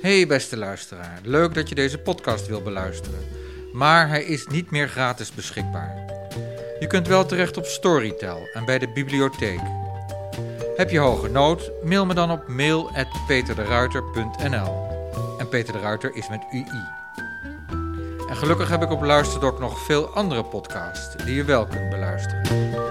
Hey beste luisteraar, leuk dat je deze podcast wil beluisteren. Maar hij is niet meer gratis beschikbaar. Je kunt wel terecht op Storytel en bij de bibliotheek. Heb je hoge nood? Mail me dan op mail.peterderuiter.nl En Peter de Ruiter is met UI. En gelukkig heb ik op luisterdok nog veel andere podcasts die je wel kunt beluisteren.